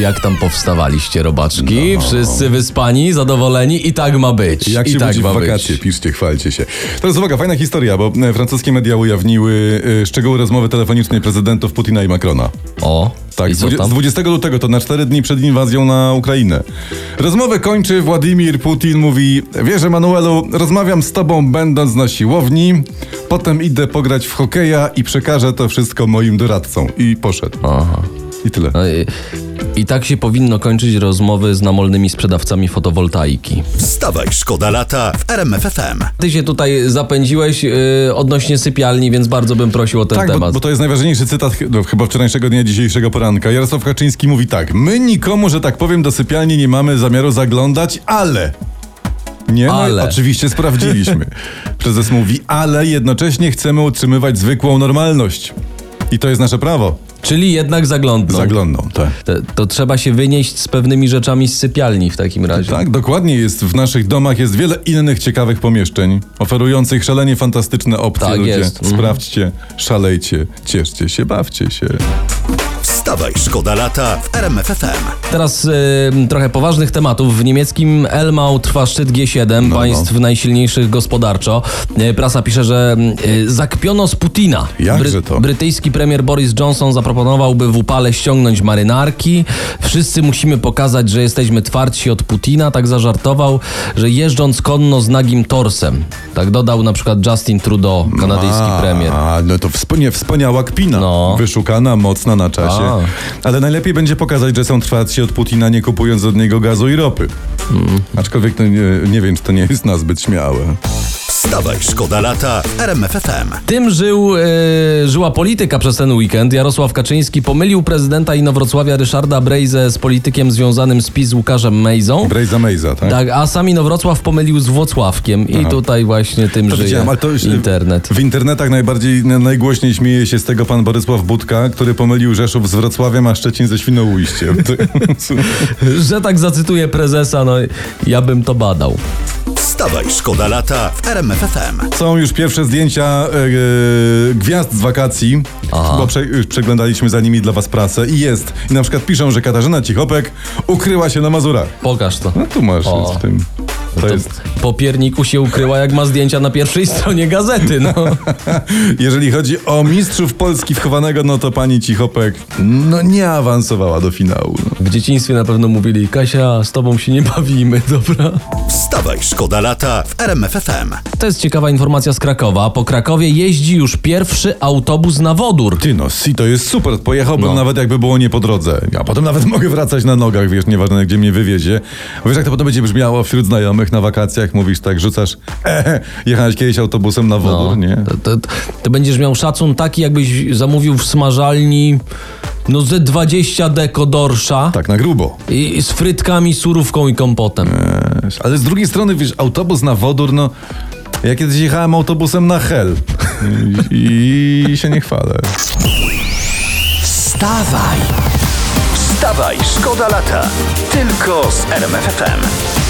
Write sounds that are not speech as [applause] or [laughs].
Jak tam powstawaliście, robaczki? Wszyscy wyspani, zadowoleni i tak ma być. Jak I się tak ma wakacje, być. piszcie, chwalcie się. Teraz uwaga, fajna historia, bo e, francuskie media ujawniły e, szczegóły rozmowy telefonicznej prezydentów Putina i Macrona. O, Tak, z co 20 tam? z 20 lutego, to na 4 dni przed inwazją na Ukrainę. Rozmowę kończy Władimir Putin, mówi Wiesz, Emanuelu, rozmawiam z tobą będąc na siłowni, potem idę pograć w hokeja i przekażę to wszystko moim doradcom. I poszedł. Aha. I tyle. No i, tak się powinno kończyć rozmowy z namolnymi sprzedawcami fotowoltaiki. Wstawaj, szkoda lata w RMFFM. Ty się tutaj zapędziłeś yy, odnośnie sypialni, więc bardzo bym prosił o ten Tak, bo, temat. bo to jest najważniejszy cytat no, chyba wczorajszego dnia, dzisiejszego poranka. Jarosław Kaczyński mówi tak. My nikomu, że tak powiem, do sypialni nie mamy zamiaru zaglądać, ale... Nie, no, Ale. oczywiście sprawdziliśmy. [laughs] Prezes mówi, ale jednocześnie chcemy utrzymywać zwykłą normalność. I to jest nasze prawo. Czyli jednak zaglądną. Zaglądną, tak. to, to trzeba się wynieść z pewnymi rzeczami z sypialni w takim razie. Tak, dokładnie jest. W naszych domach jest wiele innych ciekawych pomieszczeń, oferujących szalenie fantastyczne opcje. Tak ludzie. jest. Mhm. Sprawdźcie, szalejcie, cieszcie się, bawcie się. Wstawaj, szkoda lata w RMFFM. Teraz y, trochę poważnych tematów. W niemieckim Elmau trwa szczyt G7 No, państw najsilniejszych gospodarczo. Y, prasa pisze, że y, zakpiono z Putina. Jakże to? Brytyjski premier Boris Johnson zaproponował, by w upale ściągnąć marynarki. Wszyscy musimy pokazać, że jesteśmy twardsi od Putina. Tak zażartował, że jeżdżąc konno z nagim torsem. Tak dodał na przykład Justin Trudeau, kanadyjski A, premier. A, no to wspania, wspaniała kpina. No. Wyszukana, mocna na czasie. A. Ale najlepiej będzie pokazać, że są twardsi od Putina, nie kupując od niego gazu i ropy. Mm. Aczkolwiek to nie, nie wiem, czy to nie jest nazbyt śmiałe. Wstawaj, szkoda lata w RMFFM. Tym żył, e, żyła polityka przez ten weekend. Jarosław Kaczyński pomylił prezydenta Inowrocławia Ryszarda Brejzę z politykiem związanym z PiS Łukarzem Mejzą. Brejza Mejza, tak? Tak, a sam Inowrocław pomylił z Włocławkiem i tutaj właśnie tym To żyje ale to już internet. W internetach najbardziej, na- najgłośniej śmieje się z tego pan Borysław Budka, który pomylił Rzeszów z Wrocławiem, a Szczecin ze Świnoujściem. [laughs] Że tak zacytuję prezesa, no ja bym to badał. Wstawaj, szkoda lata w RMFFM. Są już pierwsze zdjęcia e, e, gwiazd z wakacji, Aha. bo prze, już przeglądaliśmy za nimi dla was prasę i jest. I na przykład piszą, że Katarzyna Cichopek ukryła się na Mazurach. Pokaż to. No tu masz O. w tym. To, To jest. po pierniku się ukryła, jak ma zdjęcia na pierwszej [laughs] stronie gazety, no. [laughs] Jeżeli chodzi o mistrzów Polski wchowanego, no to pani Cichopek no nie awansowała do finału. No. W dzieciństwie na pewno mówili, Kasia, z tobą się nie bawimy, [laughs] dobra? Wstawaj, szkoda lata w RMFFM. To jest ciekawa informacja z Krakowa. Po Krakowie jeździ już pierwszy autobus na wodór. Ty no, si to jest super, pojechałbym No. nawet jakby było nie po drodze. A potem nawet mogę wracać na nogach, wiesz, nieważne gdzie mnie wywiezie. Wiesz jak to potem będzie brzmiało wśród znajomych na wakacjach, mówisz tak, rzucasz, e, [laughs] jechałeś kiedyś autobusem na wodór, nie? To, to, to będziesz miał szacun taki, jakbyś zamówił w smażalni no ze 20 deko dorsza Tak, na grubo. i, i z frytkami, surówką i kompotem. Wiesz, Ale z drugiej strony, wiesz, autobus na wodór, no... Ja kiedyś jechałem autobusem na Hel [laughs] i, i się nie chwalę. Wstawaj! Wstawaj, szkoda lata. Tylko z RMFFM.